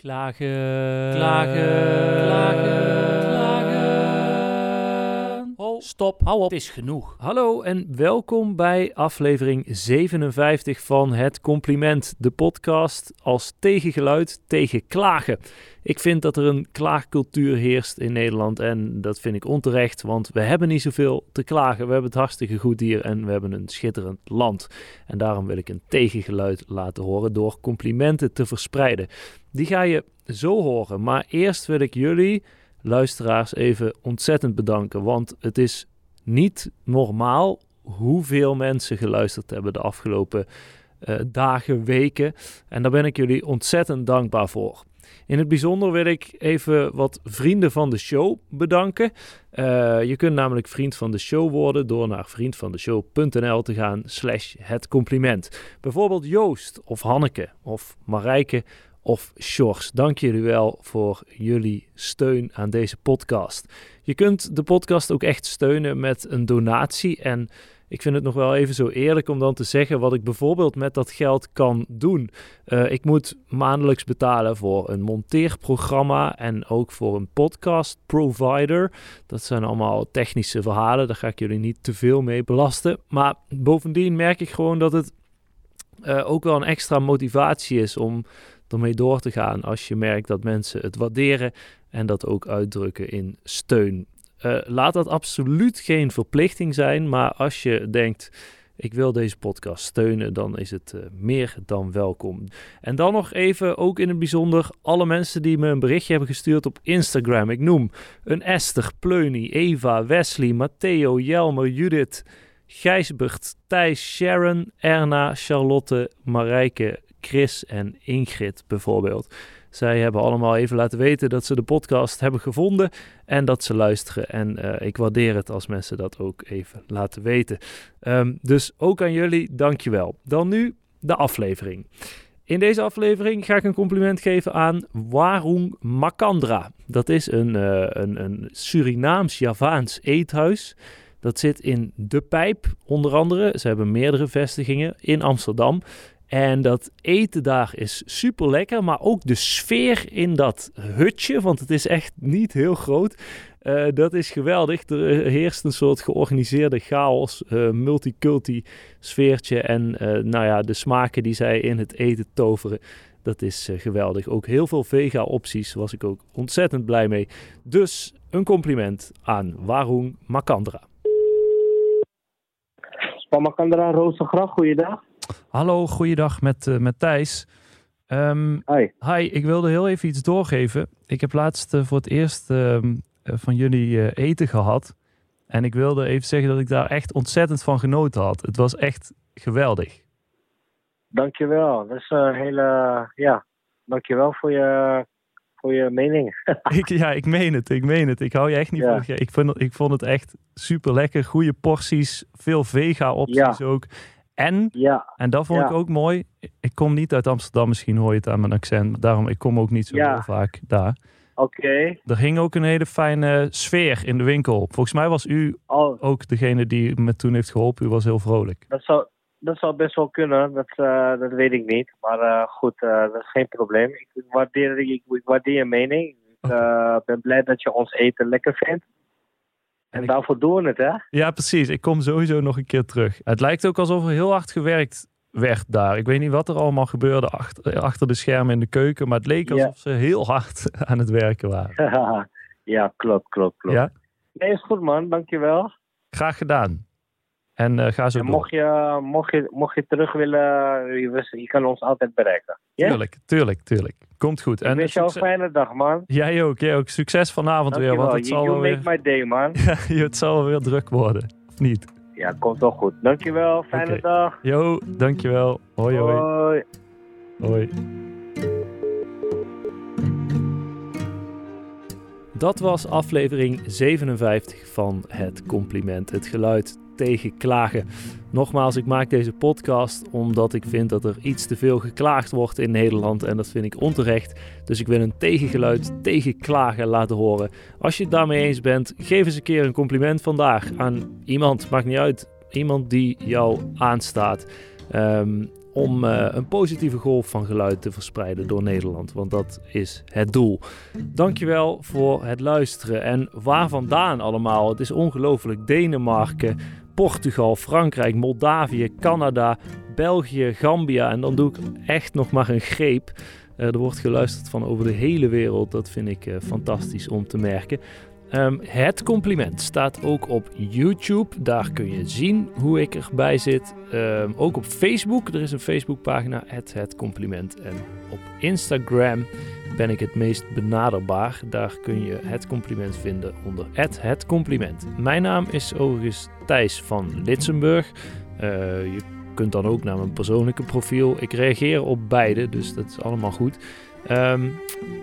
Klagen, klagen, klagen, klagen. Stop, hou op, het is genoeg. Hallo en welkom bij aflevering 57 van Het Compliment, de podcast als tegengeluid tegen klagen. Ik vind dat er een klaagcultuur heerst in Nederland en dat vind ik onterecht, want we hebben niet zoveel te klagen. We hebben het hartstikke goed hier en we hebben een schitterend land. En daarom wil ik een tegengeluid laten horen door complimenten te verspreiden. Die ga je zo horen, maar eerst wil ik jullie, luisteraars, even ontzettend bedanken, want het is niet normaal hoeveel mensen geluisterd hebben de afgelopen uh, dagen, weken. En daar ben ik jullie ontzettend dankbaar voor. In het bijzonder wil ik even wat vrienden van de show bedanken. Uh, je kunt namelijk vriend van de show worden door naar vriendvandeshow.nl te gaan slash het compliment. Bijvoorbeeld Joost of Hanneke of Marijke of Sjors. Dank jullie wel voor jullie steun aan deze podcast. Je kunt de podcast ook echt steunen met een donatie en ik vind het nog wel even zo eerlijk om dan te zeggen wat ik bijvoorbeeld met dat geld kan doen. Uh, ik moet maandelijks betalen voor een monteerprogramma en ook voor een podcast provider. Dat zijn allemaal technische verhalen, daar ga ik jullie niet te veel mee belasten. Maar bovendien merk ik gewoon dat het uh, ook wel een extra motivatie is om ermee door te gaan als je merkt dat mensen het waarderen en dat ook uitdrukken in steun. Uh, laat dat absoluut geen verplichting zijn, maar als je denkt, ik wil deze podcast steunen, dan is het uh, meer dan welkom. En dan nog even, ook in het bijzonder, alle mensen die me een berichtje hebben gestuurd op Instagram. Ik noem een Esther, Pleunie, Eva, Wesley, Matteo, Jelmer, Judith, Gijsbert, Thijs, Sharon, Erna, Charlotte, Marijke, Chris en Ingrid bijvoorbeeld. Zij hebben allemaal even laten weten dat ze de podcast hebben gevonden en dat ze luisteren. En uh, ik waardeer het als mensen dat ook even laten weten. Um, dus ook aan jullie, dankjewel. Dan nu de aflevering. In deze aflevering ga ik een compliment geven aan Warung Makandra. Dat is een, uh, een, een Surinaams-Javaans eethuis. Dat zit in De Pijp, onder andere. Ze hebben meerdere vestigingen in Amsterdam. En dat eten daar is super lekker, maar ook de sfeer in dat hutje, want het is echt niet heel groot. Uh, dat is geweldig. Er heerst een soort georganiseerde chaos, uh, multiculti sfeertje. En uh, nou ja, de smaken die zij in het eten toveren, dat is geweldig. Ook heel veel vega opties, was ik ook ontzettend blij mee. Dus een compliment aan Warung Makandra. Van Makandra Rozengracht, goeiedag. Hallo, goeiedag met, uh, met Thijs. Um, hi. Hi, ik wilde heel even iets doorgeven. Ik heb laatst uh, voor het eerst uh, van jullie eten gehad. En ik wilde even zeggen dat ik daar echt ontzettend van genoten had. Het was echt geweldig. Dankjewel. Dat is een hele, ja, dankjewel voor je, voor je mening. ik, ja, ik meen het, ik meen het. Ik hou je echt niet ja. van. Ik vond, ik vond het echt super lekker. Goede porties, veel vega opties ja. ook. En, ja. en dat vond ja. ik ook mooi. Ik kom niet uit Amsterdam, misschien hoor je het aan mijn accent. Daarom, ik kom ook niet zo ja. heel vaak daar. Oké. Okay. Er hing ook een hele fijne sfeer in de winkel. Volgens mij was u oh. ook degene die me toen heeft geholpen. U was heel vrolijk. Dat zou, dat zou best wel kunnen. Dat, uh, dat weet ik niet. Maar uh, goed, uh, dat is geen probleem. Ik waardeer, ik, ik waardeer je mening. Ik okay. ben blij dat je ons eten lekker vindt. En, en daarvoor ik... doen het, hè? Ja, precies. Ik kom sowieso nog een keer terug. Het lijkt ook alsof er heel hard gewerkt werd daar. Ik weet niet wat er allemaal gebeurde achter, achter de schermen in de keuken, maar het leek alsof ja. ze heel hard aan het werken waren. ja, klopt, klopt, klopt. Ja? Nee, is goed man. Dankjewel. Graag gedaan. En uh, ga zo en door. mocht je, mocht, je, mocht je terug willen, je, je kan ons altijd bereiken. Yeah? Tuurlijk, tuurlijk, tuurlijk. Komt goed. Ik en wens jou een fijne dag, man. Jij ook, jij ook. Succes vanavond weer. Want het zal you weer... make my day, man. het zal wel weer druk worden, of niet? Ja, komt wel goed. Dankjewel, fijne okay. dag. Jo, dankjewel. Hoi, hoi. Hoi. Hoi. Dat was aflevering 57 van Het Compliment, het geluid tegen klagen. Nogmaals, ik maak deze podcast omdat ik vind dat er iets te veel geklaagd wordt in Nederland en dat vind ik onterecht. Dus ik wil een tegengeluid tegen klagen laten horen. Als je het daarmee eens bent, geef eens een keer een compliment vandaag aan iemand, maakt niet uit, iemand die jou aanstaat. Um, om uh, een positieve golf van geluid te verspreiden door Nederland. Want dat is het doel. Dankjewel voor het luisteren. En waar vandaan allemaal? Het is ongelooflijk. Denemarken, Portugal, Frankrijk, Moldavië, Canada, België, Gambia. En dan doe ik echt nog maar een greep. Uh, er wordt geluisterd van over de hele wereld. Dat vind ik uh, fantastisch om te merken. Um, het compliment staat ook op YouTube. Daar kun je zien hoe ik erbij zit. Um, ook op Facebook. Er is een Facebookpagina, het, het compliment. En op Instagram ben ik het meest benaderbaar. Daar kun je het compliment vinden onder het, compliment. Mijn naam is overigens Thijs van Litsenburg. Uh, je kunt dan ook naar mijn persoonlijke profiel. Ik reageer op beide, dus dat is allemaal goed. Um,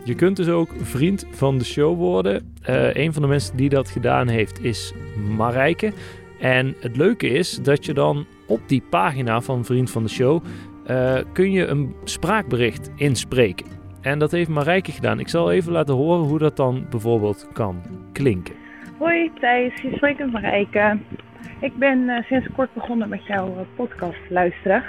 je kunt dus ook vriend van de show worden. Uh, een van de mensen die dat gedaan heeft is Marijke. En het leuke is dat je dan op die pagina van Vriend van de Show uh, kun je een spraakbericht inspreken. En dat heeft Marijke gedaan. Ik zal even laten horen hoe dat dan bijvoorbeeld kan klinken. Hoi Thijs, je spreekt met Marijke. Ik ben uh, sinds kort begonnen met jouw podcast luisteren.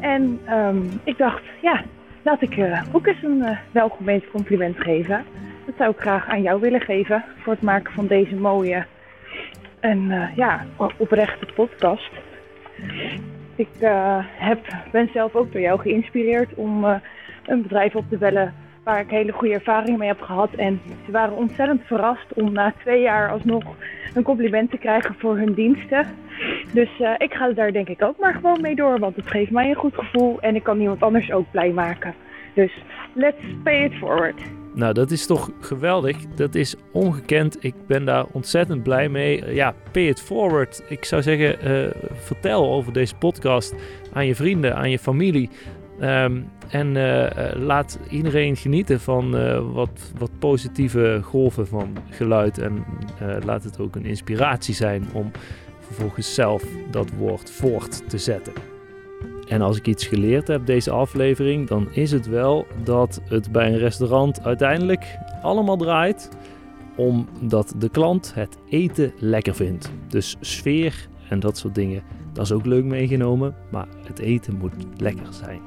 En um, ik dacht, ja, Laat ik uh, ook eens een uh, welgemeend compliment geven. Dat zou ik graag aan jou willen geven voor het maken van deze mooie en ja, oprechte podcast. Ik heb, ben zelf ook door jou geïnspireerd om een bedrijf op te bellen waar ik hele goede ervaringen mee heb gehad. En ze waren ontzettend verrast om na twee jaar alsnog een compliment te krijgen voor hun diensten. Dus uh, ik ga daar denk ik ook maar gewoon mee door, want het geeft mij een goed gevoel en ik kan iemand anders ook blij maken. Dus let's pay it forward. Nou, dat is toch geweldig. Dat is ongekend. Ik ben daar ontzettend blij mee. Ja, pay it forward. Ik zou zeggen, uh, vertel over deze podcast aan je vrienden, aan je familie. Um, en uh, laat iedereen genieten van uh, wat, wat positieve golven van geluid. En laat het ook een inspiratie zijn om vervolgens zelf dat woord voort te zetten. En als ik iets geleerd heb deze aflevering, dan is het wel dat het bij een restaurant uiteindelijk allemaal draait omdat de klant het eten lekker vindt. Dus sfeer en dat soort dingen. Dat is ook leuk meegenomen, maar het eten moet lekker zijn.